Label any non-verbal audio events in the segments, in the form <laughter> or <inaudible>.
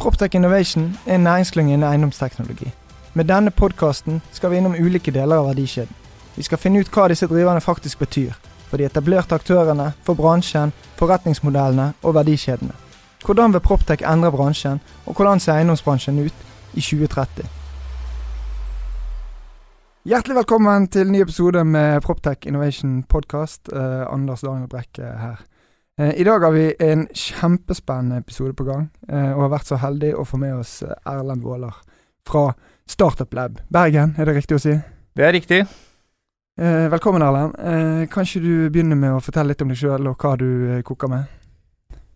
Proptech Innovation er en næringsklynge innen eiendomsteknologi. Med denne podkasten skal vi innom ulike deler av verdikjeden. Vi skal finne ut hva disse driverne faktisk betyr. For de etablerte aktørene, for bransjen, forretningsmodellene og verdikjedene. Hvordan vil Proptech endre bransjen, og hvordan ser eiendomsbransjen ut i 2030? Hjertelig velkommen til ny episode med Proptech Innovation Podcast. Eh, Anders Daniel Brekke her. Eh, I dag har vi en kjempespennende episode på gang, eh, og har vært så heldig å få med oss eh, Erlend Våler fra Startup Lab Bergen, er det riktig å si? Det er riktig. Velkommen, Erlend. Kan ikke du begynne med å fortelle litt om deg sjøl, og hva du koker med?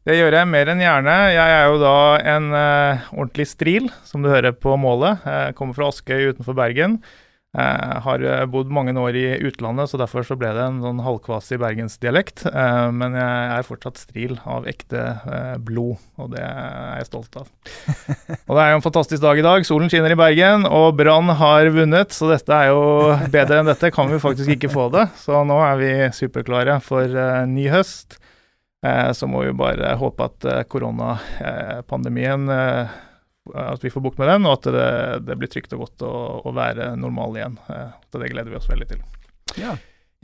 Det gjør jeg mer enn gjerne. Jeg er jo da en ordentlig stril, som du hører på målet. Jeg kommer fra Askøy utenfor Bergen. Jeg har eh, bodd mange år i utlandet, så derfor så ble det en sånn halvkvasig bergensdialekt. Eh, Men jeg er fortsatt stril av ekte eh, blod, og det er jeg stolt av. <laughs> Og det er jo en fantastisk dag i dag. Solen skinner i Bergen, og Brann har vunnet, så dette er jo bedre enn dette kan vi faktisk ikke få det. Så nå er vi superklare for eh, ny høst. Eh, Så må vi bare håpe at eh, koronapandemien eh, At vi får bukt med den, og at det, det blir trygt og godt å, å være normal igjen. Eh, Så det gleder vi oss veldig til. Ja.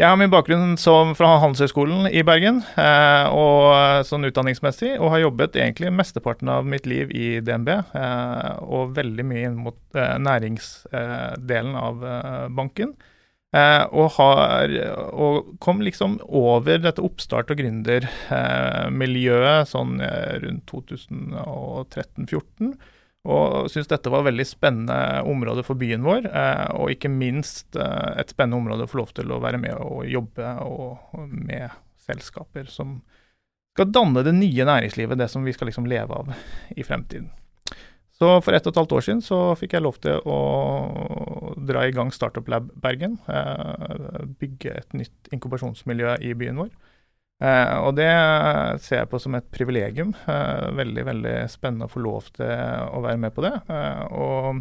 Jeg har min bakgrunn som fra Handelshøyskolen i Bergen, eh, og sånn utdanningsmessig, og har jobbet egentlig mesteparten av mitt liv i DNB, eh, og veldig mye inn mot eh, næringsdelen av eh, banken. Eh, og, har, og kom liksom over dette oppstart- og gründermiljøet sånn eh, rundt 2013-2014. Og syns dette var et veldig spennende område for byen vår, eh, og ikke minst eh, et spennende område å få lov til å være med og jobbe og, med selskaper som skal danne det nye næringslivet, det som vi skal liksom leve av i fremtiden. Så for ett og et halvt år siden så fikk jeg lov til å dra i gang Startup Lab Bergen. Eh, bygge et nytt inkubasjonsmiljø i byen vår. Eh, og det ser jeg på som et privilegium. Eh, veldig, veldig spennende å få lov til å være med på det. Eh, og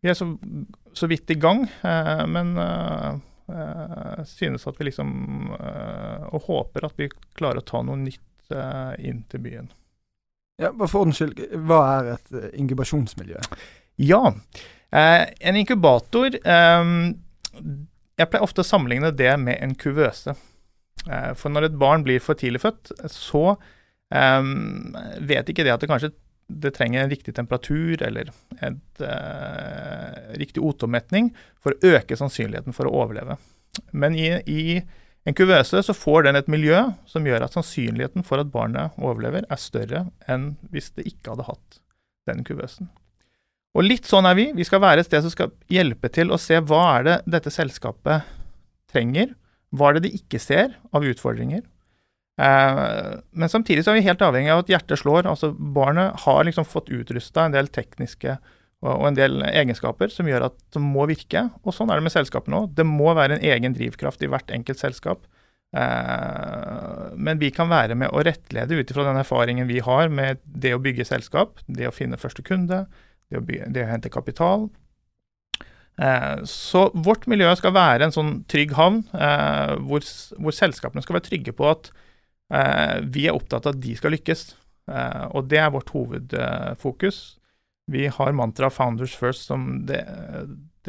vi er så, så vidt i gang, eh, men eh, eh, synes at vi liksom eh, Og håper at vi klarer å ta noe nytt eh, inn til byen. ja, bare for ordens skyld, hva er et eh, inkubasjonsmiljø? Ja. Eh, en inkubator eh, Jeg pleier ofte å sammenligne det med en kuvøse. Eh, for når et barn blir for tidlig født, så um, vet ikke det at det kanskje det trenger en riktig temperatur eller et, uh, riktig O2-metning for å øke sannsynligheten for å overleve. Men i, i en kuvøse så får den et miljø som gjør at sannsynligheten for at barnet overlever, er større enn hvis det ikke hadde hatt den kuvøsen. Og litt sånn er vi. Vi skal være et sted som skal hjelpe til å se hva er det dette selskapet trenger. Hva er det de ikke ser av utfordringer? Eh, men samtidig så er vi helt avhengig av at hjertet slår. Altså Barnet har liksom fått utrusta en del tekniske og, en del egenskaper som gjør at det må virke. Og sånn er det med selskapene òg. Det må være en egen drivkraft i hvert enkelt selskap. Eh, men vi kan være med å rettlede ut ifra den erfaringen vi har med det å bygge selskap, det å finne første kunde, det å, bygge, det å hente kapital. Eh, så vårt miljø skal være en sånn trygg havn eh, hvor, hvor selskapene skal være trygge på at eh, vi er opptatt av at de skal lykkes. Og det er vårt hovedfokus. Vi har mantraet 'founders first' som det,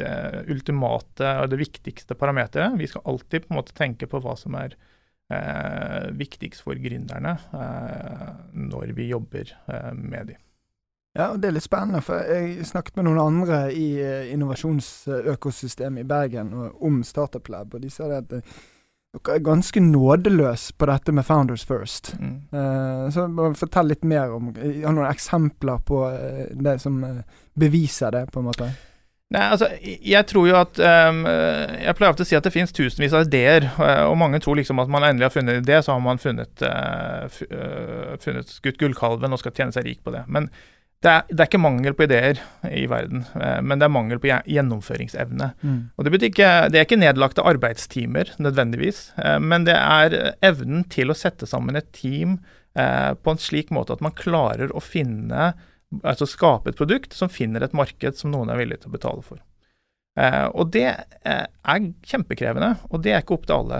det ultimate og det viktigste parameteret. Vi skal alltid på en måte tenke på hva som er viktigst for gründerne når vi jobber med dem. Ja, og det er litt spennende, for jeg snakket med noen andre i eh, innovasjonsøkosystemet i Bergen og, om Startup Lab, og de sa det at eh, dere er ganske nådeløse på dette med Founders First. Mm. Uh, så fortell litt mer om Jeg har noen eksempler på det som beviser det, på en måte. Nei, altså, jeg tror jo at um, Jeg pleier ofte å si at det finnes tusenvis av ideer, og mange tror liksom at man endelig har funnet en idé, så har man funnet, uh, funnet skutt gullkalven og skal tjene seg rik på det. Men det er, det er, ikke mangel på ideer i verden, eh, men det er mangel på gjennomføringsevne. Mm. Og Det ikke, det er ikke nedlagte arbeidstimer nødvendigvis, eh, men det er evnen til å sette sammen et team eh, på en slik måte at man klarer å finne, altså skape et produkt som finner et marked som noen er villig til å betale for. Og det er kjempekrevende, og det er ikke opp til alle.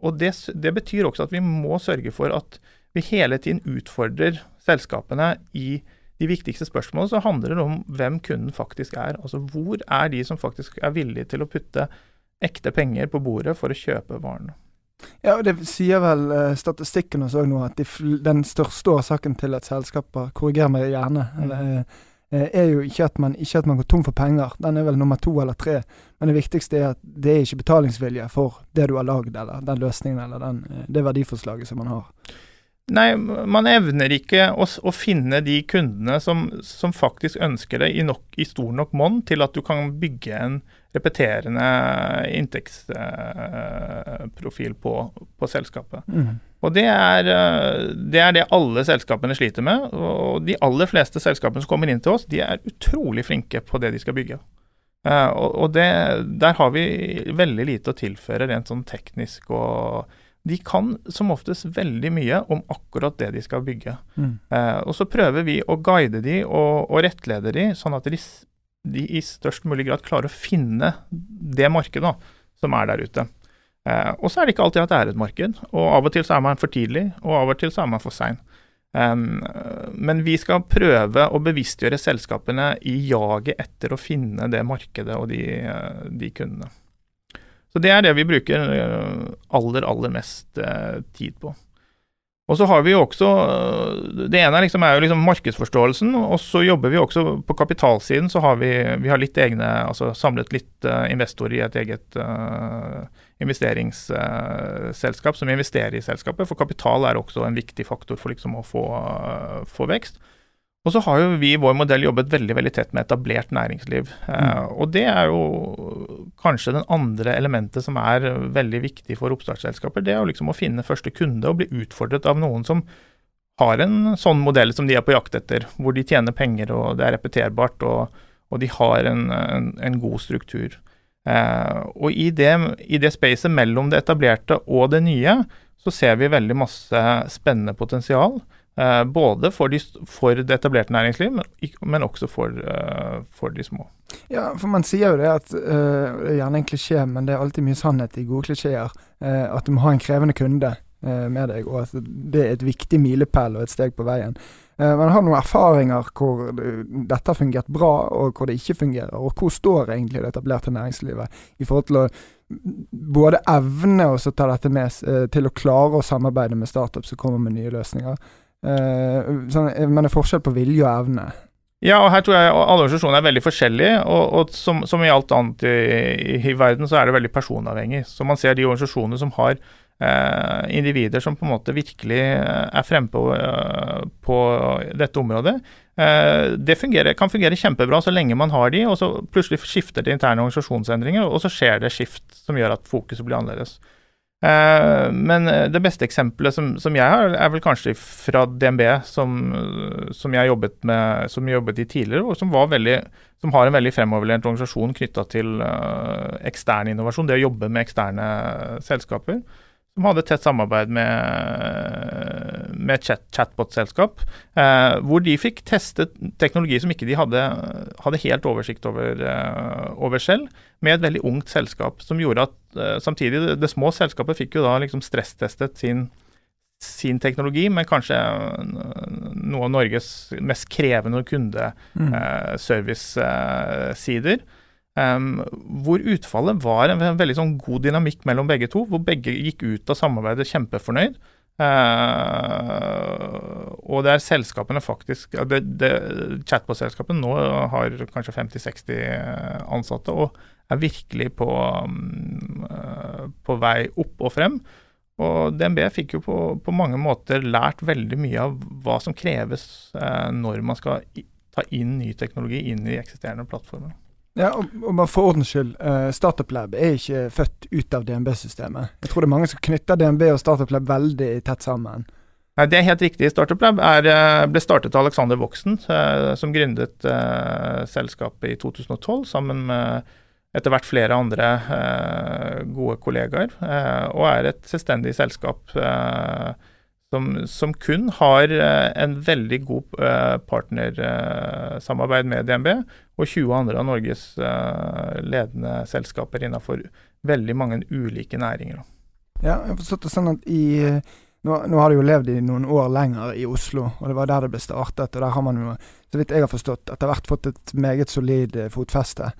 Og det, det betyr også at vi må sørge for at vi hele tiden utfordrer selskapene i de viktigste spørsmålene, så handler det om hvem kunden faktisk er. Altså hvor er de som faktisk er villige til å putte ekte penger på bordet for å kjøpe varene. Ja, og Det sier vel uh, statistikken også nå, at de, den største årsaken til at selskaper korrigerer meg gjerne, mm. eller, uh, er jo ikke at, man, ikke at man går tom for penger. Den er vel nummer to eller tre. Men det viktigste er at det er ikke betalingsvilje for det du har lagd, eller den løsningen eller den, det verdiforslaget som man har. Nei, man evner ikke å, å finne de kundene som, som, faktisk ønsker det i, nok, i stor nok monn til at du kan bygge en repeterende inntektsprofil på, på, selskapet. Mm. Og det er, det er, det alle selskapene sliter med. Og de aller fleste selskapene som kommer inn til oss, de er utrolig flinke på det de skal bygge. Og, og det, der har vi veldig lite å tilføre rent sånn teknisk og de kan som oftest veldig mye om akkurat det de skal bygge. Mm. Eh, og så prøver vi å guide de og, og rettlede de, sånn at de, de, i størst mulig grad klarer å finne det markedet da, som er der ute. Eh, og så er det ikke alltid at det er et marked, og av og til så er man for tidlig, og av og til så er man for sein. Um, men vi skal prøve å bevisstgjøre selskapene i jaget etter å finne det markedet og de, de kundene. Så det er det vi bruker eh, aller, aller mest eh, tid på. Og så har vi jo også eh, Det ene liksom, er jo liksom markedsforståelsen, og så jobber vi også på kapitalsiden. Så har vi, vi har litt egne, altså samlet litt uh, investorer i et eget uh, investeringsselskap uh, som investerer i selskapet. For kapital er også en viktig faktor for liksom å få, få vekst. Og så har jo vi i vår modell jobbet veldig veldig tett med etablert næringsliv. Eh, mm. og det er jo kanskje den andre elementet som er veldig viktig for oppstartsselskaper. Det er jo liksom å finne første kunde og bli utfordret av noen som har en sånn modell som de er på jakt etter, hvor de tjener penger og det er repeterbart og, og de har en, en, en god struktur. Eh, og i det, i det spacet mellom det etablerte og det nye, så ser vi veldig masse spennende potensial. Uh, både for, de, for, det etablerte næringsliv, men, men også for, uh, for, de små. Ja, for man sier jo det at uh, Det er gjerne en klisjé, men det er alltid mye sannhet i gode klisjeer. at du må ha en krevende kunde med deg, og at det er et viktig milepæl og et steg på veien. man har noen erfaringer hvor dette har fungert bra, og hvor det ikke fungerer. Og hvor står egentlig det etablerte næringslivet i forhold til å både evne å ta dette med til å klare å samarbeide med startups som kommer med nye løsninger, sånn, men det er forskjell på vilje og evne. Ja, og her tror jeg alle organisasjoner er veldig forskjellige. Og, og som, som, i alt annet i, i, i, verden, så er det veldig personavhengig. Så man ser de organisasjonene som har eh, individer som på en måte virkelig eh, er frempå eh, på dette området. Eh, det fungerer, kan fungere kjempebra så lenge man har de, og så plutselig skifter det interne organisasjonsendringer, og så skjer det skift som gjør at fokuset blir annerledes. Uh, men eh, det beste eksempelet som, som, jeg har, er vel kanskje fra DNB, som, som jeg jobbet med, som jobbet i tidligere, og som, veldig, som har en veldig fremoverlent organisasjon knytta til uh, ekstern innovasjon, det å jobbe med eksterne selskaper som hadde tett samarbeid med, med et chat, chatbot-selskap, eh, hvor de fikk testet teknologi som ikke de hadde, hadde helt oversikt over, eh, over, selv, med et veldig ungt selskap. Som gjorde at eh, samtidig, det, det, små selskapet fikk jo da liksom stresstestet sin, sin teknologi, men kanskje noe av Norges mest krevende kundeservice-sider. Mm. Um, hvor utfallet var en, en veldig sånn god dynamikk mellom begge to, hvor begge gikk ut av samarbeidet kjempefornøyd. Uh, og er selskapene faktisk Chatbot-selskapene nå har kanskje 50-60 ansatte og er virkelig på, um, på vei opp og frem. Og DNB fikk jo på, på, mange måter lært veldig mye av hva som kreves uh, når man skal ta inn ny teknologi inn i eksisterende plattformer. Ja, og, og For ordens skyld, uh, Startup Lab er ikke født ut av DNB-systemet. Jeg tror det er mange som knytter DNB og Startup Lab veldig tett sammen. Nei, Det er helt riktig. Startup Lab er, eh, ble startet av Alexander Voksen, uh, som gründet uh, selskapet i 2012 sammen med etter hvert flere andre gode kollegaer, og er et selvstendig selskap eh, som, som, kun har en veldig god partnersamarbeid med DNB og 20 andre av Norges ledende selskaper innenfor veldig mange ulike næringer. Ja, jeg har det sånn at i nå, nå, har de jo levd i noen år lenger i Oslo, og det var der det ble startet. Og der har man jo, så vidt jeg har forstått, etter hvert fått et meget solid fotfeste.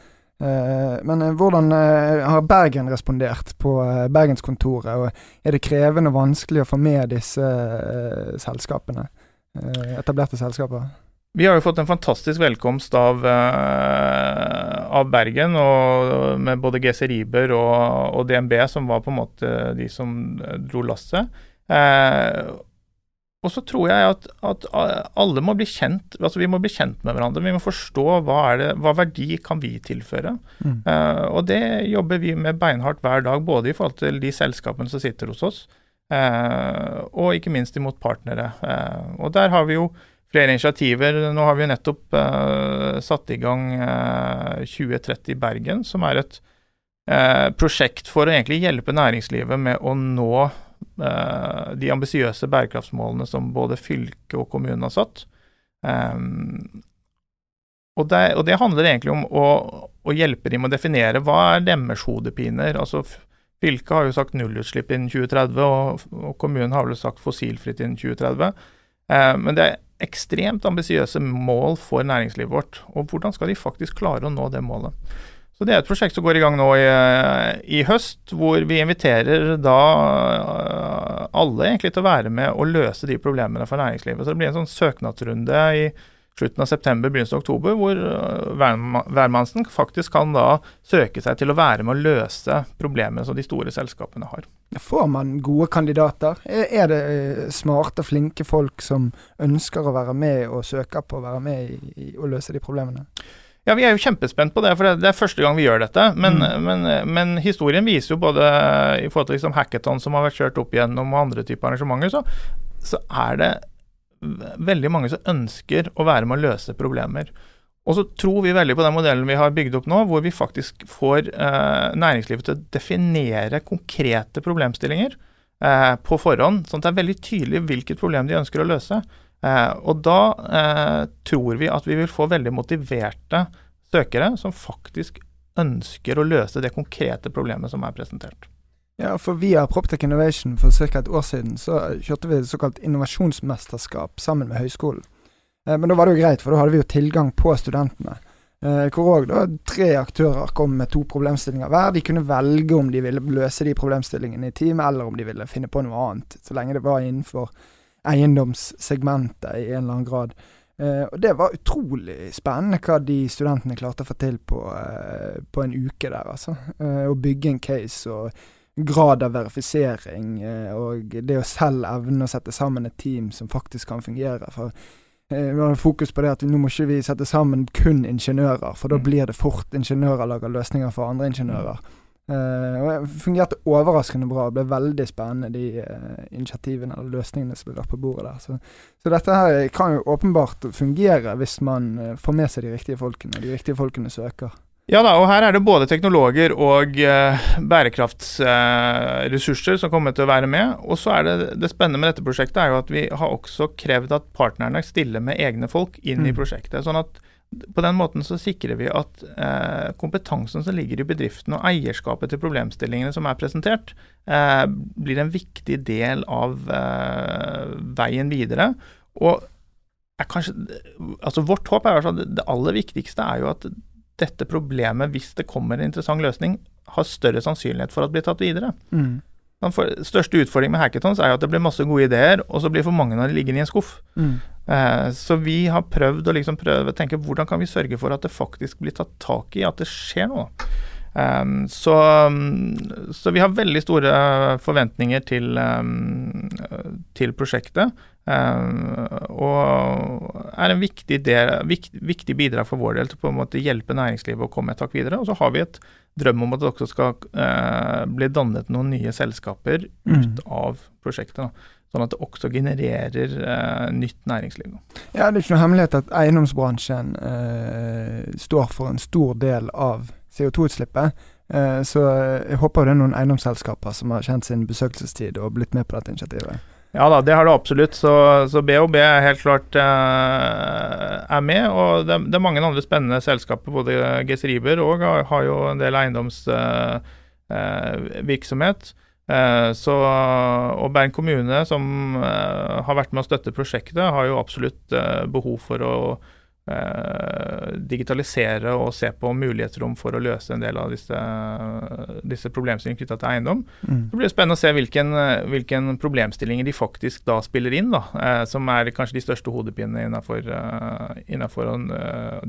Eh, men eh, hvordan eh, har Bergen respondert på Bergenskontoret? Og er det krevende og vanskelig å få med disse selskapene? Etablerte selskaper? Vi har jo fått en fantastisk velkomst av, av Bergen, og med både GC Riber og, og, DNB, som var på en måte de som dro lasset. Eh, og så tror jeg at, at, alle må bli kjent altså vi må bli kjent med hverandre. Vi må forstå hva, det, hva verdi kan vi tilføre. Mm. Uh, og det jobber vi med beinhardt hver dag, både i forhold til de selskapene som sitter hos oss, uh, og ikke minst imot partnere. Uh, og der har vi jo flere initiativer. Nå har vi jo nettopp satt i gang 2030 i Bergen, som er et prosjekt for å egentlig hjelpe næringslivet med å nå Eh, de ambisiøse bærekraftsmålene som både fylket og kommunen har satt. Um, og, det, og, det, handler egentlig om å, å, hjelpe dem å definere hva er deres hodepiner. Altså, fylket har jo sagt nullutslipp innen 2030, og, og, kommunen har vel sagt fossilfritt innen 2030. Uh, men det er ekstremt ambisiøse mål for næringslivet vårt. Og hvordan skal de faktisk klare å nå det målet? Så Det er et prosjekt som går i gang nå i, i, høst, hvor vi inviterer da eh, alle egentlig til å være med og løse de problemene for næringslivet. Så Det blir en sånn søknadsrunde i slutten av september, begynnelsen av oktober, hvor eh, hvermannsen faktisk kan da søke seg til å være med å løse problemene som de store selskapene har. Får man gode kandidater? Er det smarte smarte, flinke folk som ønsker å være med og søker på å være med i, i å løse de problemene? Ja, Vi er jo kjempespent på det, for det er første gang vi gjør dette. Men, mm. men, men historien viser jo både i forhold til liksom hackathon som har vært kjørt opp igjennom, og andre typer arrangementer, så, så er det veldig mange som ønsker å være med å løse problemer. Og så tror vi veldig på den modellen vi har bygd opp nå, hvor vi faktisk får eh, næringslivet til å definere konkrete problemstillinger eh, på forhånd, sånn at det er veldig tydelig hvilket problem de ønsker å løse. Eh, og da eh, tror vi at vi vil få veldig motiverte søkere som faktisk ønsker å løse det konkrete problemet som er presentert. Ja, for Via Proptech Innovation for ca. et år siden så kjørte vi et såkalt innovasjonsmesterskap sammen med høyskolen. Eh, men da var det jo greit, for da hadde vi jo tilgang på studentene. Hvor òg tre aktører kom med to problemstillinger hver. De kunne velge om de ville løse de problemstillingene i team, eller om de ville finne på noe annet, så lenge det var innenfor eiendomssegmentet i en eller annen grad. Uh, og det var utrolig spennende hva de studentene klarte å få til på, uh, på en uke der, altså. Uh, å bygge en case og grad av verifisering og det å selv evne å sette sammen et team som faktisk kan fungere. For vi har fokus på det at nå må ikke vi sette sammen kun ingeniører, for da mm. blir det fort ingeniører lager løsninger for andre ingeniører. Uh, og fungerte overraskende bra. Det ble veldig spennende, de uh, initiativene eller løsningene som ble lagt på bordet der. Så, så, dette her kan jo åpenbart fungere hvis man uh, får med seg de riktige folkene, og de riktige folkene søker. Ja da, og her er det både teknologer og bærekraftsressurser som kommer til å være med. Og så er det det spennende med dette prosjektet er jo at vi har også krevd at partnerne stiller med egne folk inn mm. i prosjektet. sånn at på den måten så sikrer vi at eh, kompetansen som ligger i bedriften og eierskapet til problemstillingene som er presentert, eh, blir en viktig del av eh, veien videre. Og kanskje, altså Vårt håp er at det aller viktigste er jo at dette problemet, hvis det kommer en interessant løsning, har større sannsynlighet for at det blir tatt videre. Mm. Den største utfordringen med hackathons er jo at det blir masse gode ideer, og så blir for mange av dem liggende i en skuff. Mm. Eh, så vi har prøvd å liksom prøve å tenke hvordan kan vi sørge for at det faktisk blir tatt tak i, at det skjer noe. Um, så, så, vi har veldig store forventninger til, um, til prosjektet. Um, og er en viktig, del, vikt, viktig, bidrag for vår del til måte hjelpe næringslivet å komme et tak videre. Og så har vi et drøm om at det også skal eh, bli dannet noen nye selskaper mm. ut av prosjektet. Da. sånn at det også genererer eh, nytt næringsliv. Ja, Det er ikke noe hemmelighet at eiendomsbransjen eh, står for en stor del av CO2-utslippet. Eh, så jeg håper det er noen eiendomsselskaper som har kjent sin besøkelsestid og blitt med på dette initiativet. Ja da, det har det absolutt. Så, så BHB er helt klart eh, er med. Og det, det, er mange andre spennende selskaper. Både GS Riber og har, har jo en del eiendomsvirksomhet. Eh, eh, så, og Bergen kommune, som eh, har vært med å støtte prosjektet, har jo absolutt eh, behov for å Eh, digitalisere og se på mulighetsrom for å løse en del av disse, disse problemstillingene knytta til eiendom. Mm. Det blir spennende å se hvilken, hvilken, problemstillinger de faktisk da spiller inn, da, eh, som er kanskje de største hodepinene innenfor, innenfor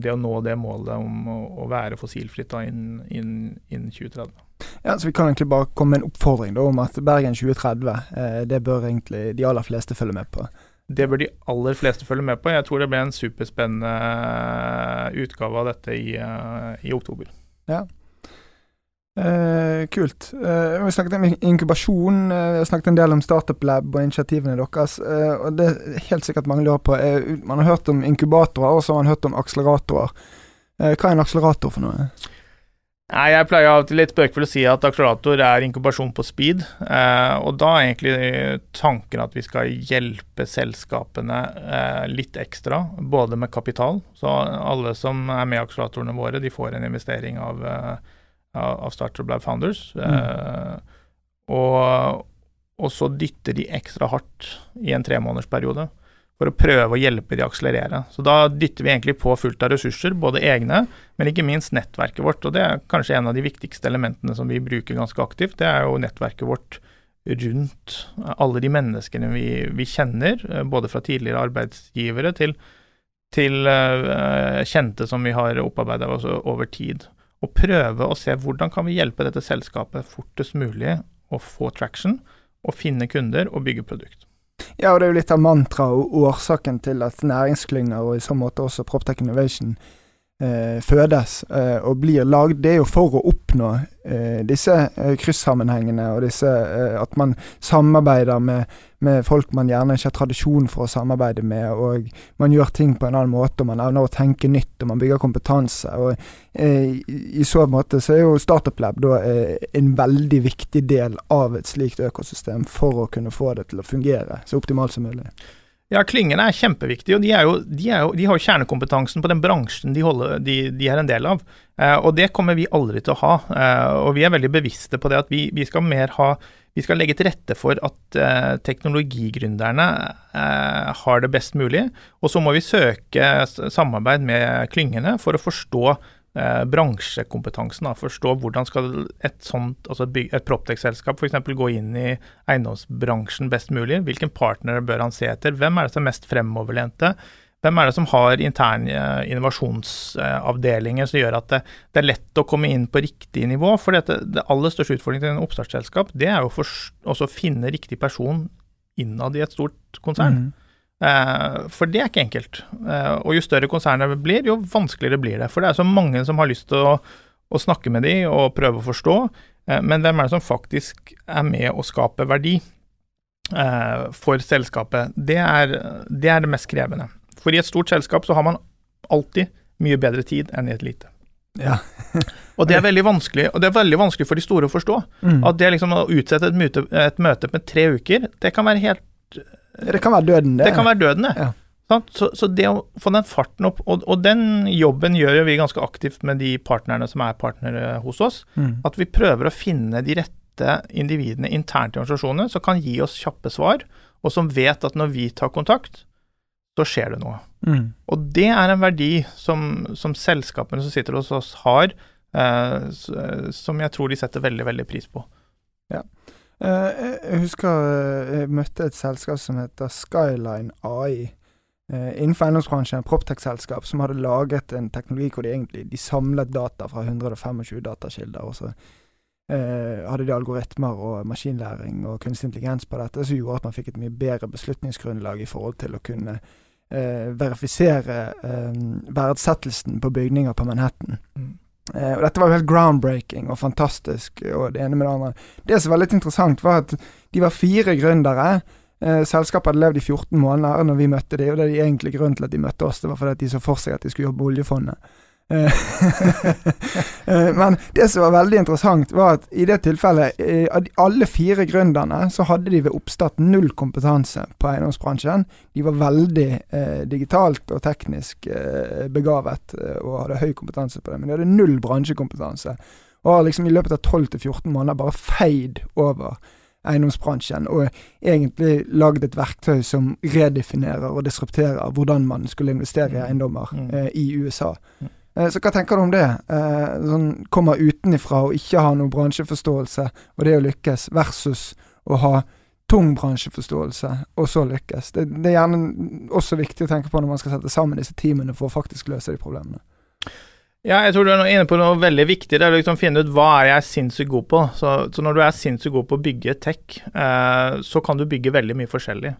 det å nå det målet om å, være fossilfritt da innen inn, inn 2030. Ja, så Vi kan egentlig bare komme med en oppfordring da, om at Bergen 2030, eh, det bør egentlig de aller fleste følge med på. Det bør de aller fleste følge med på. Jeg tror det ble en superspennende eh, utgave av dette i, uh, i oktober. Ja. Uh, kult. Uh, vi snakket om inkubasjon. vi har snakket en del om Startup Lab og initiativene deres. og Det er helt sikkert mange lurer på. man har hørt om inkubatorer, og så har man hørt om akseleratorer. hva er en akselerator for noe? Nei, Jeg pleier av og til litt spøkefullt å si at akselerator er inkubasjon på speed. Eh, og da er egentlig tanken at vi skal hjelpe selskapene eh, litt ekstra, både med kapital. Så alle som er med i akseleratorene våre, de får en investering av, eh, av Starter Lab Founders. Mm. Eh, og, og så dytter de ekstra hardt i en tremånedersperiode for å prøve å hjelpe de å akselerere. Så da dytter vi egentlig på fullt av ressurser, både egne, men ikke minst nettverket vårt. Og det er kanskje en av de viktigste elementene som vi bruker ganske aktivt. Det er jo nettverket vårt rundt alle de menneskene vi, vi kjenner, både fra tidligere arbeidsgivere til, til uh, kjente som vi har opparbeida oss over tid. Og prøve å se hvordan kan vi hjelpe dette selskapet fortest mulig å få traction, og finne kunder og bygge produkt. Ja, og det er jo litt av mantraet og årsaken til at næringsklynger, og i så måte også Proptech Innovation, fødes eh, og blir lagd. Det er jo for å oppnå eh, disse eh, kryssammenhengene, og disse, eh, at man samarbeider med, med, folk man gjerne ikke har tradisjon for å samarbeide med, og man gjør ting på en annen måte, og man evner å tenke nytt, og man bygger kompetanse. og eh, I så måte så er jo Startup Lab da, en veldig viktig del av et slikt økosystem for å kunne få det til å fungere så optimalt som mulig. Ja, klyngene er kjempeviktige, og de, jo, de, jo, de har jo kjernekompetansen på den bransjen de, holder, de, er en del av. Eh, og det kommer vi aldri til å ha. Eh, og vi er veldig bevisste på det at vi, vi skal mer ha vi skal legge til rette for at eh, teknologigründerne eh, har det best mulig. Og så må vi søke samarbeid med klyngene for å forstå eh, bransjekompetansen. Da. Forstå hvordan skal et sånt, altså et, Proptech-selskap f.eks. gå inn i eiendomsbransjen best mulig. Hvilken partner bør han se etter? Hvem er det som er mest fremoverlente? Hvem er det som har interne eh, innovasjonsavdelinger som gjør at det, det, er lett å komme inn på riktig nivå? For dette, det aller største utfordringen til en oppstartsselskap, det er jo å finne riktig person innad i et stort konsern. Mm. Eh, for det er ikke enkelt. Eh, og jo større konsernet blir, jo vanskeligere blir det. For det er så mange som har lyst til å, å snakke med de og prøve å forstå, eh, men hvem er det som faktisk er med å skape verdi for selskapet? Det er, det er det mest krevende. For i et stort selskap så har man alltid mye bedre tid enn i et lite. Ja. <laughs> og det er veldig vanskelig og det er veldig vanskelig for de store å forstå. Mm. At det liksom å utsette et møte, et møte med tre uker, det kan være helt det kan være døden, det. Det kan være døden, det. Ja. Så, så, det å få den farten opp og, og, den jobben gjør jo vi ganske aktivt med de partnerne som er partnere hos oss. Mm. At vi prøver å finne de rette individene internt i organisasjonene som kan gi oss kjappe svar, og som vet at når vi tar kontakt, så skjer det noe. Mm. Og det er en verdi som, som, selskapene som sitter hos oss har, eh, som jeg tror de setter veldig, veldig pris på. Ja. Eh, jeg husker eh, jeg møtte et selskap som heter Skyline AI. Eh, innenfor eiendomsbransjen, Proptech-selskap, som hadde laget en teknologi hvor de egentlig de samlet data fra 125 datakilder. og så eh, hadde de algoritmer og maskinlæring og kunstig intelligens på dette, som gjorde at man fikk et mye bedre beslutningsgrunnlag i forhold til å kunne eh, verifisere eh, verdsettelsen på bygninger på Manhattan. Mm. Eh, og dette var jo helt groundbreaking og fantastisk, og det ene med det andre. Det som var litt interessant, var at de var fire gründere. Eh, selskapet hadde levd i 14 måneder når vi møtte dem, og det er de egentlig grunnen til at de møtte oss. Det var fordi at de så for seg at de skulle jobbe med oljefondet. Eh, <laughs> eh, men det som var veldig interessant, var at i det tilfellet, eh, av alle fire gründerne, så hadde de ved oppstart null kompetanse på eiendomsbransjen. De var veldig eh, digitalt og teknisk eh, begavet og hadde høy kompetanse på det, men de hadde null bransjekompetanse. Og har liksom i løpet av 12-14 måneder bare feid over eiendomsbransjen, og egentlig lagd et verktøy som redefinerer og disrupterer hvordan man skulle investere i mm. eiendommer mm. eh, i USA. Mm. Eh, så hva tenker du om det? Eh, sånn kommer utenifra og ikke ha noe bransjeforståelse, og det å lykkes, versus å ha tung bransjeforståelse, og så lykkes. Det, det, er gjerne også viktig å tenke på når man skal sette sammen disse teamene for å faktisk løse de problemene. Ja, jeg tror du er inne på noe veldig viktig. Det er å liksom finne ut hva er jeg sinnssykt god på. Så, så, når du er sinnssykt god på å bygge tech, eh, så kan du bygge veldig mye forskjellig.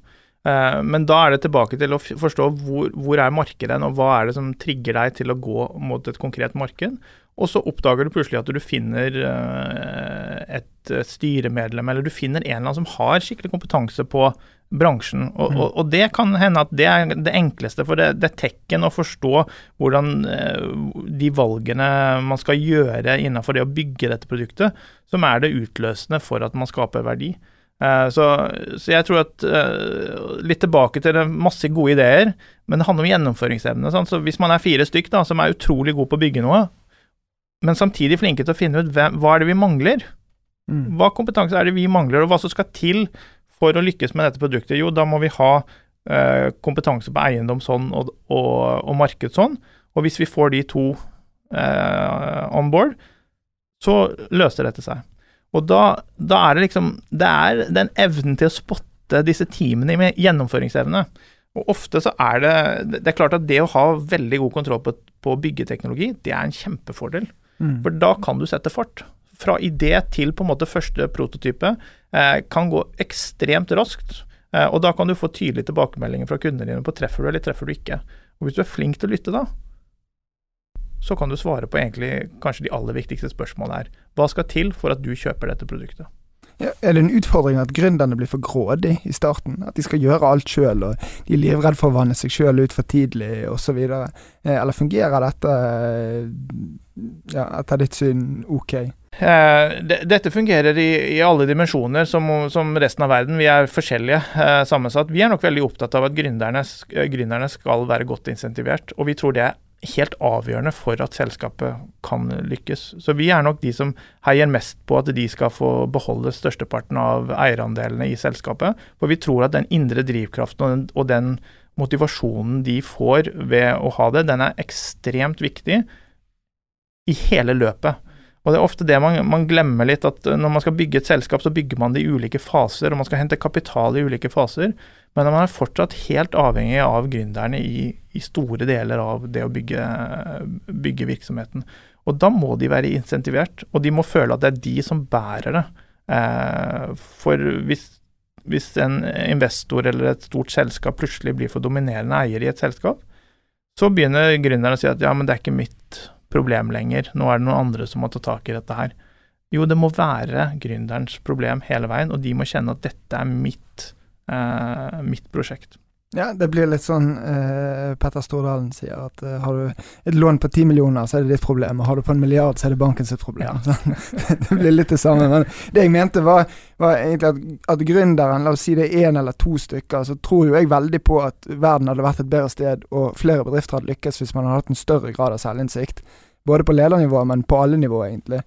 Eh, men da er det tilbake til å forstå hvor, hvor er markedet og hva er det som trigger deg til å gå mot et konkret marked. Og så oppdager du plutselig at du finner eh, et styremedlem, eller du finner en eller annen som har skikkelig kompetanse på bransjen. Og, mm. og, og det kan hende at det er det enkleste, for det, det er tekken å forstå hvordan eh, de valgene man skal gjøre innenfor det å bygge dette produktet, som er det utløsende for at man skaper verdi. Eh, så, så, jeg tror at uh, Litt tilbake til det, masse gode ideer, men det handler om gjennomføringsevne. Sant? Så Hvis man er fire stykk da, som er utrolig gode på å bygge noe, men samtidig flinke til å finne ut hvem, hva er det vi mangler, mm. hva kompetanse er det vi mangler, og hva som skal til for å lykkes med dette produktet, jo, da må vi ha eh, kompetanse på eiendom sånn og, og, og, marked sånn. Og hvis vi får de to eh, on board, så løser dette seg. Og da, da, er det liksom Det er den evnen til å spotte disse teamene med gjennomføringsevne. Og ofte så er det Det er klart at det å ha veldig god kontroll på, på byggeteknologi, det er en kjempefordel. Mm. For da kan du sette fart. Fra idé til på en måte første prototype eh, kan gå ekstremt raskt. Eh, og da kan du få tydelige tilbakemeldinger fra kundene dine på treffer du eller treffer du ikke. Og hvis du er flink til å lytte da, så kan du svare på egentlig kanskje de aller viktigste spørsmålene her. Hva skal til for at du kjøper dette produktet? Ja, er det en utfordring at gründerne blir for grådige i starten? At de skal gjøre alt sjøl, og de er livredde for å vanne seg sjøl ut for tidlig osv.? Eh, eller fungerer dette ja, etter ditt syn ok? Eh, dette fungerer i, i alle dimensjoner, som, som, resten av verden. Vi er forskjellige eh, sammensatt. Vi er nok veldig opptatt av at gründerne, gründerne skal være godt insentivert, og vi tror det er helt avgjørende for at selskapet kan lykkes. Så vi er nok de som heier mest på at de skal få beholde størsteparten av eierandelene i selskapet. For vi tror at den indre drivkraften og den, og den motivasjonen de får ved å ha det, den er ekstremt viktig i hele løpet. Og det er ofte det man, man, glemmer litt, at når man skal bygge et selskap, så bygger man det i ulike faser, og man skal hente kapital i ulike faser. Men man er fortsatt helt avhengig av gründerne i, i store deler av det å bygge, bygge, virksomheten. Og da må de være insentivert, og de må føle at det er de som bærer det. Eh, for hvis, hvis en investor eller et stort selskap plutselig blir for dominerende eier i et selskap, så begynner gründerne å si at ja, men det er ikke mitt problem lenger. Nå er det noen andre som må ta tak i dette her. Jo, det må være gründerens problem hele veien, og de må kjenne at dette er mitt, eh, mitt prosjekt. Ja, det blir litt sånn eh, Petter Stordalen sier, at eh, har du et lån på ti millioner, så er det ditt problem, og har du på en milliard, så er det banken sitt problem. Ja. <laughs> det blir litt det samme. Men det jeg mente var, var egentlig at, at gründeren, la oss si det er én eller to stykker, så tror jo jeg veldig på at verden hadde vært et bedre sted, og flere bedrifter hadde lykkes hvis man hadde hatt en større grad av selvinnsikt. Både på ledernivå, men på alle nivåer, egentlig.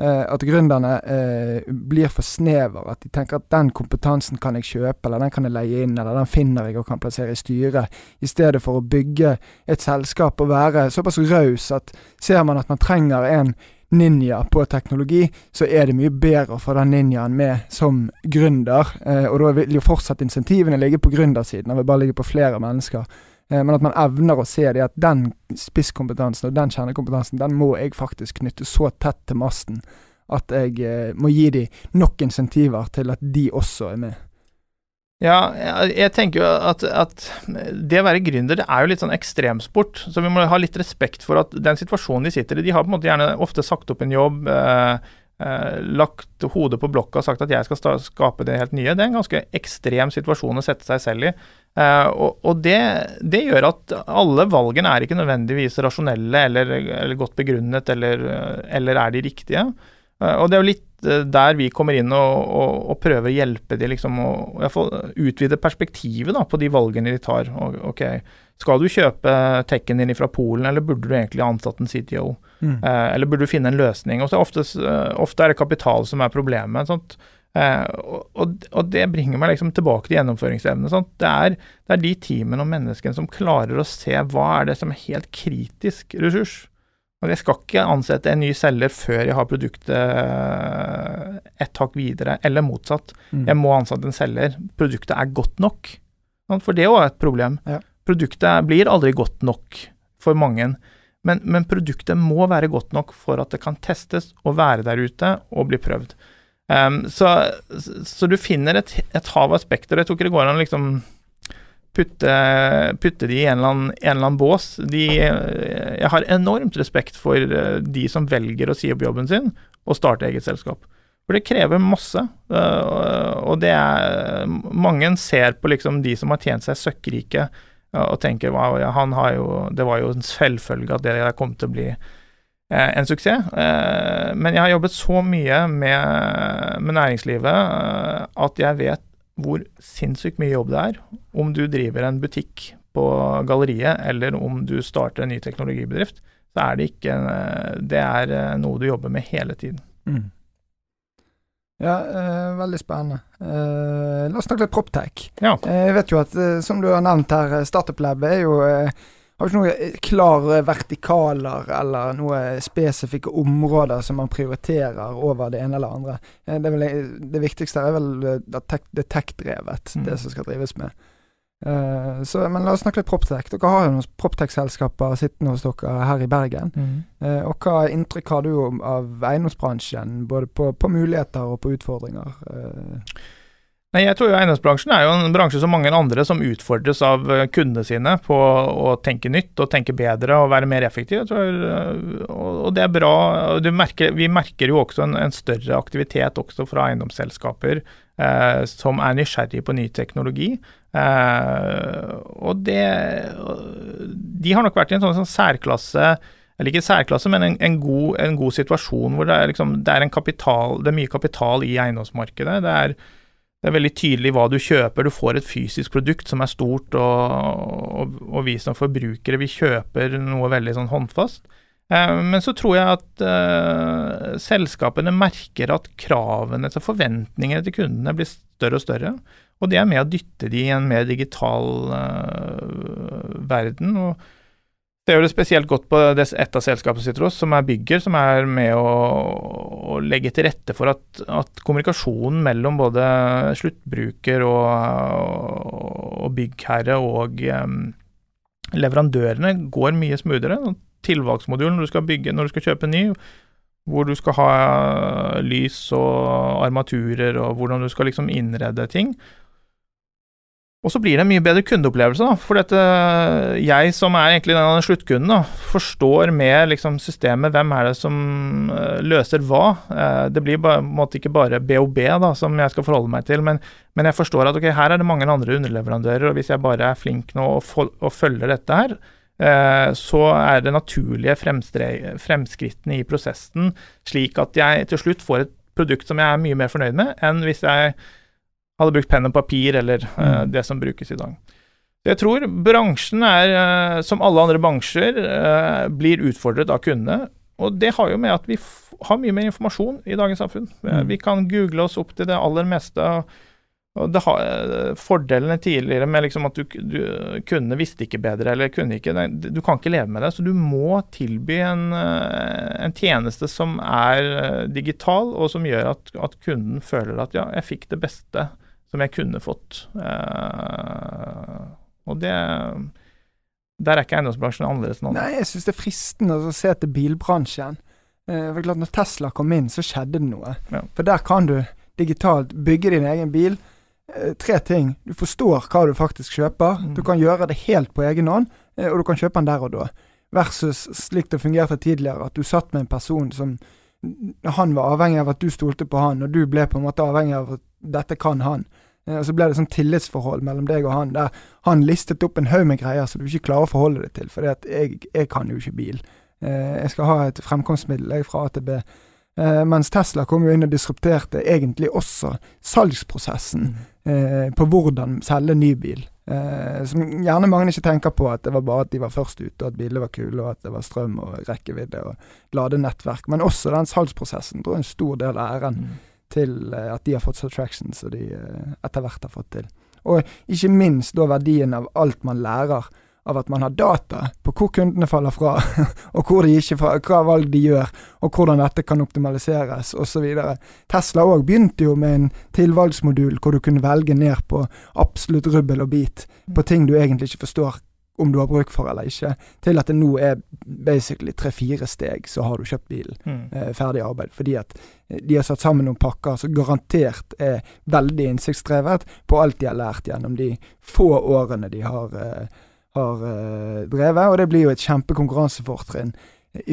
Eh, at gründerne eh, blir for snever. At de tenker at den kompetansen kan jeg kjøpe, eller den kan jeg leie inn, eller den finner jeg og kan plassere i styret. I stedet for å bygge et selskap og være såpass raus at ser man at man trenger en ninja på teknologi, så er det mye bedre å få den ninjaen med som gründer. Eh, og da vil jo fortsatt insentivene ligge på gründersiden, det vil bare ligge på flere mennesker. Eh, men at man evner å se det at den spisskompetansen og den kjernekompetansen, den må jeg faktisk knytte så tett til masten at jeg eh, må gi dem nok insentiver til at de også er med. Ja, jeg tenker jo at, at, det å være gründer det er jo litt sånn ekstremsport. Så vi må ha litt respekt for at den situasjonen de sitter i De har på en måte gjerne ofte sagt opp en jobb. Eh, eh, lagt hodet på blokka og sagt at jeg skal skape det helt nye. Det er en ganske ekstrem situasjon å sette seg selv i. Eh, og, og det, det, gjør at alle valgene er ikke nødvendigvis rasjonelle eller, eller godt begrunnet, eller, eller, er de riktige. Eh, og det er jo litt eh, der vi kommer inn og, og, og prøver å hjelpe de liksom, å utvide perspektivet da, på de valgene de tar. Og, ok, Skal du kjøpe tekken din fra Polen, eller burde du egentlig ansatt en CTO? Mm. Eh, eller burde du finne en løsning? Og så ofte, ofte er det kapital som er problemet. Sant? Eh, og, og, det bringer meg liksom tilbake til gjennomføringsevne. Det er, det, er, de teamene og menneskene som klarer å se hva er det som er helt kritisk ressurs. Og Jeg skal ikke ansette en ny selger før jeg har produktet et hakk videre, eller motsatt. Mm. Jeg må ansette en selger. Produktet er godt nok. For det er jo et problem. Ja. Produktet blir aldri godt nok for mange. Men, men, produktet må være godt nok for at det kan testes og være der ute og bli prøvd. Um, så, så, du finner et, et hav av spekter. Jeg tror ikke det går an å liksom putte, putte de i en eller, annen, en eller annen bås. De, jeg har enormt respekt for eh, de som velger å si opp jobben sin og starte eget selskap. For det krever masse. Uh, og det er Mange ser på liksom de som har tjent seg søkkrike og tenker wow, ja, Det var jo en selvfølge at det der kom til å bli eh, en suksess. Eh, men jeg har jobbet så mye med, med næringslivet eh, at jeg vet hvor sinnssykt mye jobb det er om du driver en butikk på galleriet, eller om du starter en ny teknologibedrift. Så er det ikke Det er eh, noe du jobber med hele tiden. Mm. Ja, eh, veldig spennende. Eh, la oss snakke litt Proptech. Ja. Eh, jeg vet jo at, eh, som du har nevnt her, eh, Startup Lab er jo eh, har ikke noen klare vertikaler eller noen spesifikke områder som man prioriterer over det ene eller andre. Det, vel, det viktigste er vel det tech-drevet, mm. det som skal drives med. Uh, så, men la oss snakke litt Proptech. Dere har jo noen Proptech-selskaper sittende hos dere her i Bergen. Mm. Uh, og hva inntrykk har du av eiendomsbransjen, både på, på muligheter og på utfordringer? Uh. Nei, jeg tror jo Eiendomsbransjen er jo en bransje som mange andre som utfordres av kundene sine på å tenke nytt og tenke bedre og være mer effektiv. Tror, og, det er bra. Merker, vi merker jo også en, en, større aktivitet også fra eiendomsselskaper som er nysgjerrige på ny teknologi. Eh, og det De har nok vært i en sånn, sånn særklasse eller ikke særklasse, men en, en, god, en, god, situasjon hvor det er, liksom, det er, kapital, det er mye kapital i eiendomsmarkedet. Det er, det er, veldig tydelig hva du kjøper. Du får et fysisk produkt som er stort, og, og, og vi som forbrukere vi kjøper noe veldig sånn håndfast. Eh, men så tror jeg at uh, selskapene merker at kravene til forventningene til kundene blir større og større. Og det er med å dytte de i en mer digital uh, verden. og det gjør det spesielt godt på et av selskapene sitt, som er Bygger, som er med å, å legge til rette for at, at, kommunikasjonen mellom både sluttbruker og, og byggherre og um, leverandørene går mye smoothere. Tilvalgsmodulen når du skal bygge, når du skal kjøpe ny, hvor du skal ha lys og armaturer og hvordan du skal liksom innrede ting. Og så blir det en mye bedre kundeopplevelse, da, for dette, jeg som er egentlig den sluttkunden, da, forstår med liksom, systemet hvem er det som uh, løser hva. Uh, det blir på en måte ikke bare BOB da, som jeg skal forholde meg til, men, men jeg forstår at ok, her er det mange andre underleverandører, og hvis jeg bare er flink nå og, og følger dette her, så er det naturlige fremskrittene i prosessen slik at jeg til slutt får et produkt som jeg er mye mer fornøyd med, enn hvis jeg hadde brukt penn og papir eller uh, det som brukes i dag. Jeg tror bransjen er, uh, som alle andre bransjer, uh, blir utfordret av kundene. Og det har jo med at vi har mye mer informasjon i dagens samfunn. Mm. Vi kan google oss opp til det aller meste. Og det har, Fordelene tidligere med liksom at du, du, kundene visste ikke bedre, eller kunne ikke Du kan ikke leve med det. Så du må tilby en, en tjeneste som er digital, og som gjør at, at kunden føler at ja, jeg fikk det beste som jeg kunne fått. Uh, og det Der er ikke eiendomsbransjen annerledes enn andre. Nei, jeg syns det er fristende å se til bilbransjen. For klart Når Tesla kom inn, så skjedde det noe. Ja. For der kan du digitalt bygge din egen bil. Uh, tre ting. Du forstår hva du faktisk kjøper. Mm. Du kan gjøre det helt på egen hånd, og du kan kjøpe den der og da. Versus slik det fungerte tidligere, at du satt med en person som han var avhengig av at du stolte på han, og du ble på en måte avhengig av at dette kan han. Eh, og Så ble det sånn tillitsforhold mellom deg og han, der han listet opp en haug med greier som du ikke klarer å forholde deg til, for jeg, jeg kan jo ikke bil. Eh, jeg skal ha et fremkomstmiddel jeg fra A til B. Eh, mens Tesla kom jo inn og disrupterte egentlig også salgsprosessen mm. på hvordan selge ny bil. Som gjerne mange ikke tenker på at det var bare at de var først ute, og at bilene var kule, og at det var strøm og rekkevidde og ladenettverk. Men også den salgsprosessen tror jeg er en stor del av æren mm. Til eh, at de har fått subtraction som de eh, etter hvert har fått til. Og ikke minst da verdien av alt man lærer av at man har data på hvor kundene faller fra, <laughs> og fra, hva valg de gjør, og hvordan dette kan optimaliseres osv. Tesla òg begynte jo med en tilvalgsmodul hvor du kunne velge ned på absolutt rubbel og bit på ting du egentlig ikke forstår om du har bruk for eller ikke, til at det nå er basically tre-fire steg, så har du kjøpt bilen. Mm. Eh, ferdig arbeid. Fordi at eh, de har satt sammen noen pakker som garantert er veldig innsiktsdrevet på alt de har lært gjennom de få årene de har eh, har eh, drevet. Og det blir jo et kjempekonkurransefortrinn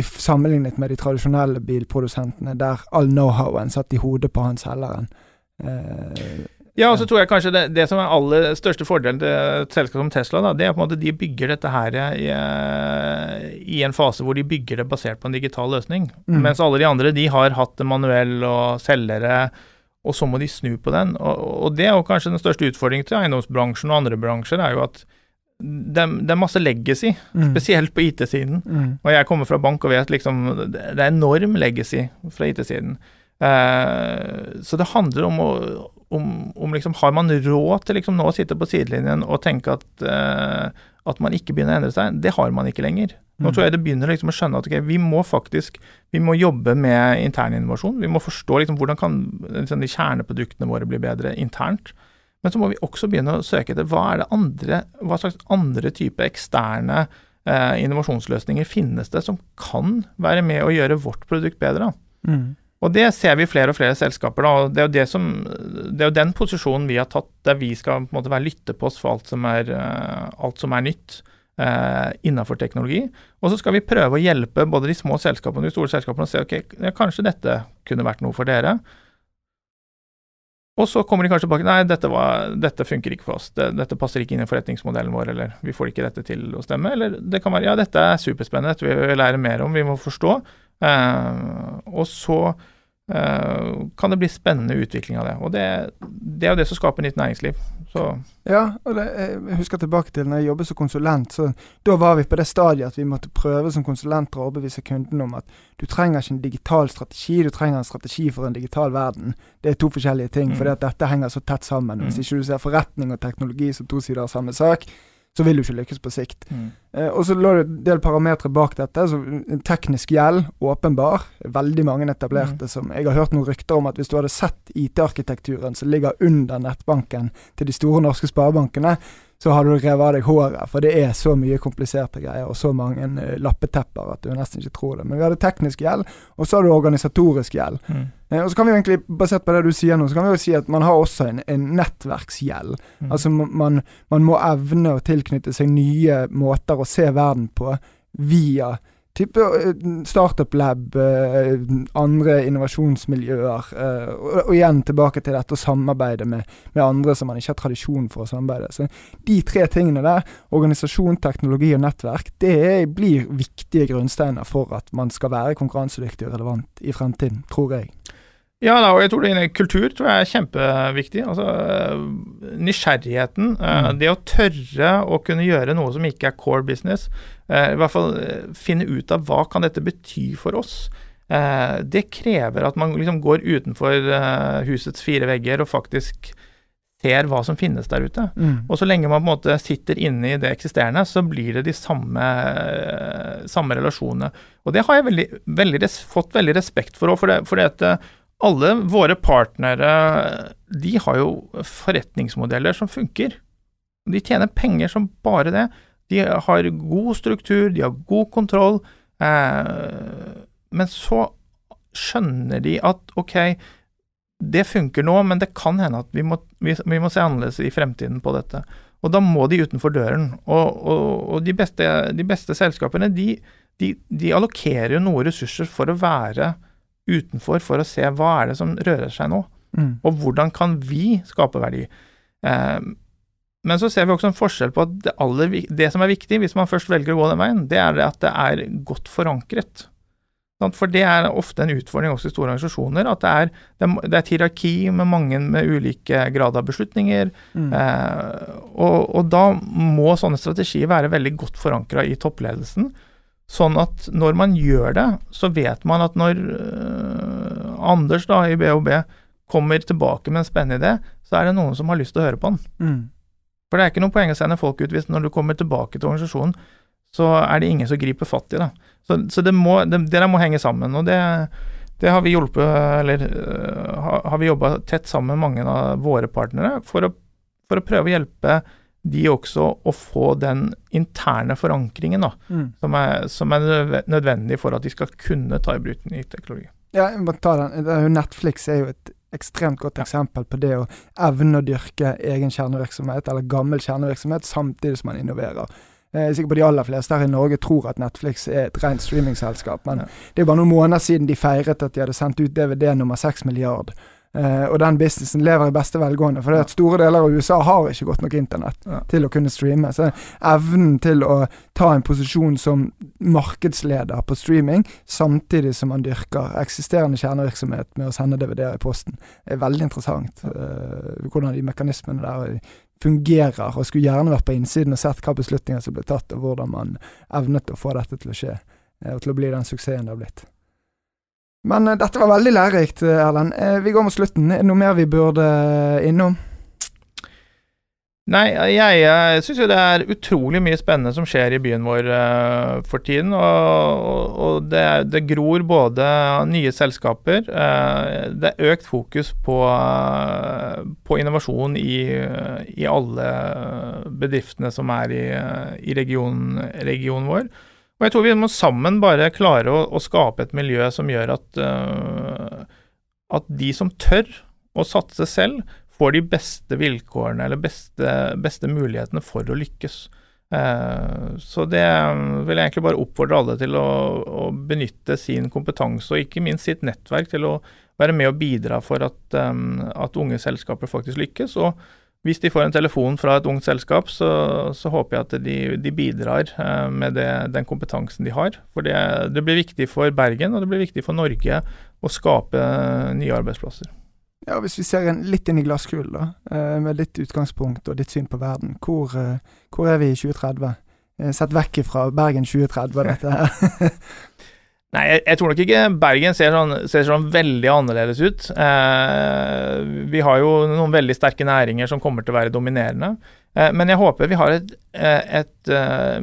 sammenlignet med de tradisjonelle bilprodusentene, der all know-howen satt i hodet på han selgeren. Uh, ja, og så tror jeg kanskje det, det, som er aller største fordelen til et selskap som Tesla, da, det er på en måte de bygger dette her i, eh, i, en fase hvor de bygger det basert på en digital løsning. Mm. Mens alle de andre de har hatt det manuell og selgere, og så må de snu på den. Og, og det er jo kanskje den største utfordringen til eiendomsbransjen og andre bransjer, er jo at det, det, er masse legacy, mm. spesielt på IT-siden. Mm. Og jeg kommer fra bank og vet liksom Det er enorm legacy fra IT-siden. Uh, så det handler om å om, om, liksom Har man råd til liksom nå å sitte på sidelinjen og tenke at, uh, at man ikke begynner å endre seg? Det har man ikke lenger. Nå mm. tror jeg det begynner liksom å skjønne at okay, vi må faktisk vi må jobbe med intern innovasjon. Vi må forstå liksom hvordan kan liksom, de kjerneproduktene våre bli bedre internt. Men så må vi også begynne å søke etter hva det andre, hva slags andre type eksterne uh, innovasjonsløsninger finnes det som kan være med å gjøre vårt produkt bedre. Mm. Og det ser vi flere og flere selskaper. da, og det er, jo det, som, det er jo den posisjonen vi har tatt, der vi skal på en måte være lyttepost for alt som er, uh, alt som er nytt eh, innenfor teknologi. Og så skal vi prøve å hjelpe både de små selskapene og de store selskapene og se ok, kanskje dette kunne vært noe for dere. Og så kommer de kanskje tilbake nei, dette, var, dette funker ikke for oss, det, dette passer ikke inn i forretningsmodellen vår, eller vi får ikke dette til å stemme. Eller det kan være ja, dette er superspennende, dette vil vi lære mer om, vi må forstå. Uh, og så uh, kan det bli spennende utvikling av det. Og det, det er jo det som skaper nytt næringsliv. Så. Ja, og det, jeg husker tilbake til når jeg jobbet som konsulent. så Da var vi på det stadiet at vi måtte prøve som konsulenter å overbevise kunden om at du trenger ikke en digital strategi, du trenger en strategi for en digital verden. Det er to forskjellige ting, mm. for dette henger så tett sammen. Hvis mm. ikke du ser forretning og teknologi som to sider av samme sak, så vil du ikke lykkes på sikt. Mm. Eh, og så lå det en del parametere bak dette. så Teknisk gjeld, åpenbar. Veldig mange etablerte mm. som Jeg har hørt noen rykter om at hvis du hadde sett IT-arkitekturen som ligger under nettbanken til de store norske sparebankene, så hadde du revet av deg håret. For det er så mye kompliserte greier og så mange uh, lappetepper at du nesten ikke tror det. Men vi hadde teknisk gjeld, og så har du organisatorisk gjeld. Mm. Uh, og så kan vi egentlig, Basert på det du sier nå, så kan vi jo si at man har også en, en nettverksgjeld. Mm. Altså man, man må evne å tilknytte seg nye måter å se verden på via type eh, startup lab, eh, andre innovasjonsmiljøer. Eh, og, igjen tilbake til dette å samarbeide med, med, andre som man ikke har tradisjon for å samarbeide. Så De tre tingene der, organisasjon, teknologi og nettverk, det blir viktige grunnsteiner for at man skal være konkurransedyktig og relevant i fremtiden, tror jeg. Ja, da, og jeg tror det kultur tror jeg er kjempeviktig. Altså, nysgjerrigheten. Mm. Det å tørre å kunne gjøre noe som ikke er core business. Eh, I hvert fall eh, finne ut av hva kan dette bety for oss. Det krever at man liksom går utenfor husets fire vegger og faktisk ser hva som finnes der ute. Mm. Og så lenge man på en måte sitter inne i det eksisterende, så blir det de samme, samme relasjonene. Og det har jeg veldig, veldig, fått veldig respekt for òg, for, det, for det at alle våre partnere de har jo forretningsmodeller som funker. De tjener penger som bare det. De har god struktur, de har god kontroll. Eh, men så skjønner de at ok, det funker nå, men det kan hende at vi må, vi, vi må se annerledes i fremtiden på dette. Og da må de utenfor døren. Og, og, og de, beste, de, beste, selskapene, de, de, de allokerer jo noe ressurser for å være utenfor for å se hva er det som rører seg nå, Mm. og hvordan kan vi skape verdi. Eh, men så ser vi også en forskjell på at det, aller, det som er viktig, hvis man først velger å gå den veien, det er at det er godt forankret. For det er ofte en utfordring også i store organisasjoner, at det er, det er, et hierarki med mange med ulike grad av beslutninger. Mm. Eh, og, og da må sånne strategier være veldig godt forankra i toppledelsen. Sånn at når man gjør det, så vet man at når eh, Anders da i BHB kommer tilbake med en spennende idé, så er det noen som har lyst til å høre på den. Mm. For det er ikke noe poeng å sende folk ut hvis når du kommer tilbake til organisasjonen, så er det ingen som griper fatt i det. Så, så det, må, det, det der må henge sammen. og det, det har vi hjulpet, eller øh, har, vi jobba tett sammen med mange av våre partnere for å, for å prøve å hjelpe de også å få den interne forankringen da, Mm. som, er, som er nødvendig for at de skal kunne ta i bruk ny teknologi. Ja, jeg må ta den. Netflix er jo et ekstremt godt eksempel på det å evne å dyrke egen kjernevirksomhet, eller gammel kjernevirksomhet, samtidig som man innoverer. Jeg er sikker på de aller fleste her i Norge tror at Netflix er et rent streamingselskap, men det er bare noen måneder siden de feiret at de hadde sendt ut DVD nummer 6 milliard. Eh, og den businessen lever i beste velgående, for det at store deler av USA har ikke godt nok internett Ja. til å kunne streame. Så evnen til å ta en posisjon som markedsleder på streaming, samtidig som man dyrker eksisterende kjernevirksomhet med å sende DVD-er i posten, er veldig interessant. Uh, hvordan de mekanismene der fungerer, og skulle gjerne vært på innsiden og sett hva beslutninger som ble tatt, og hvordan man evnet å få dette til å skje, eh, og til å bli den suksessen det har blitt. Men eh, dette var veldig lærerikt, eh, Erlend. Eh, vi går mot slutten. Er det noe mer vi burde innom? Nei, jeg, jeg syns jo det er utrolig mye spennende som skjer i byen vår uh, for tiden. Og, og det, det gror både nye selskaper uh, Det er økt fokus på, uh, på innovasjon i, i alle bedriftene som er i, i regionen, regionen vår. Og jeg tror vi må sammen bare klare å, å skape et miljø som gjør at, uh, at de som tør å satse selv, får de beste vilkårene eller beste, beste mulighetene for å lykkes. Uh, så det vil jeg egentlig bare oppfordre alle til å, å benytte sin kompetanse og ikke minst sitt nettverk til å være med og bidra for at, um, at unge selskaper faktisk lykkes. Og hvis de får en telefon fra et ungt selskap, så, så håper jeg at de, de bidrar eh, med det, den kompetansen de har. For det, det blir viktig for Bergen, og det blir viktig for Norge å skape nye arbeidsplasser. Ja, Hvis vi ser en, litt inn i glasskulen, da, eh, med ditt utgangspunkt og ditt syn på verden, hvor, eh, hvor er vi i 2030? Eh, Sett vekk fra Bergen 2030, dette her. <laughs> <laughs> Nei, jeg, jeg tror nok ikke Bergen ser sånn, ser sånn veldig annerledes ut. Eh, vi har jo noen veldig sterke næringer som kommer til å være dominerende. Eh, men jeg håper vi har et, et, et eh,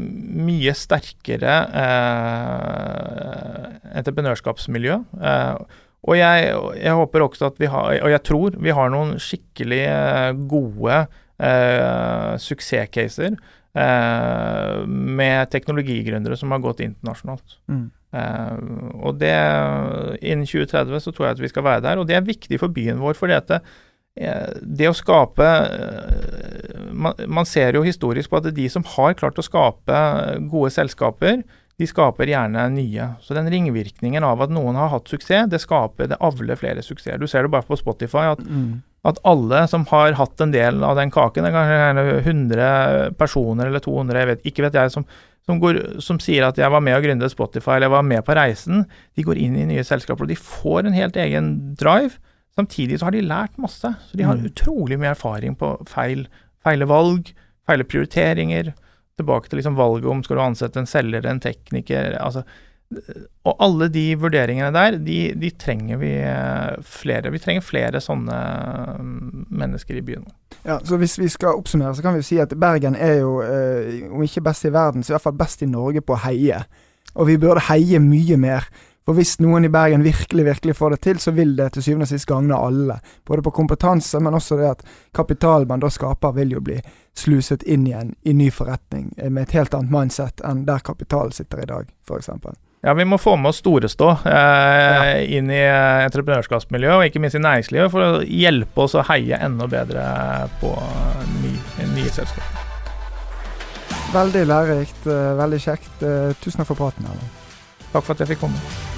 mye sterkere eh, entreprenørskapsmiljø. Eh, og jeg, jeg håper også at vi har, og jeg tror vi har noen skikkelig eh, gode eh, suksesscaser eh, med teknologigründere som har gått internasjonalt. Mm. Eh, og det Innen 2030 så tror jeg at vi skal være der, og det er viktig for byen vår. fordi at det, eh, det å skape eh, man, man ser jo historisk på at de som har klart å skape gode selskaper, de skaper gjerne nye. Så den ringvirkningen av at noen har hatt suksess, det skaper, det avler flere suksesser. Du ser det bare på Spotify, at, Mm. at alle som har hatt en del av den kaken, det er kanskje gjerne 100 personer eller 200, jeg vet, ikke vet jeg, som, som, går, som sier at jeg var med og gründet Spotify, eller jeg var med på reisen, de går inn i nye selskaper, og de får en helt egen drive. Samtidig så har de lært masse, så de har Mm. utrolig mye erfaring på feil, feile valg, feile prioriteringer. Tilbake til liksom valget om skal du ansette en selger, en tekniker altså, Og alle de vurderingene der, de, de trenger vi eh, flere. Vi trenger flere sånne mm, mennesker i byen. Ja, så Hvis vi skal oppsummere, så kan vi jo si at Bergen er jo, eh, om ikke best i verden, så i hvert fall best i Norge på å heie. Og vi burde heie mye mer. For hvis noen i Bergen virkelig virkelig får det til, så vil det til syvende og sist gagne alle. Både på kompetanse, men også det at kapitalen man da skaper, vil jo bli sluset inn igjen i ny forretning eh, med et helt annet mindset enn der kapitalen sitter i dag, f.eks. Ja, vi må få med oss Storestå eh, inn i eh, entreprenørskapsmiljøet, og ikke minst i næringslivet, for å hjelpe oss å heie enda bedre på ny, nye selskaper. Veldig lærerikt, eh, veldig kjekt. Tusen takk for praten. Erlend. Takk for at jeg fikk komme.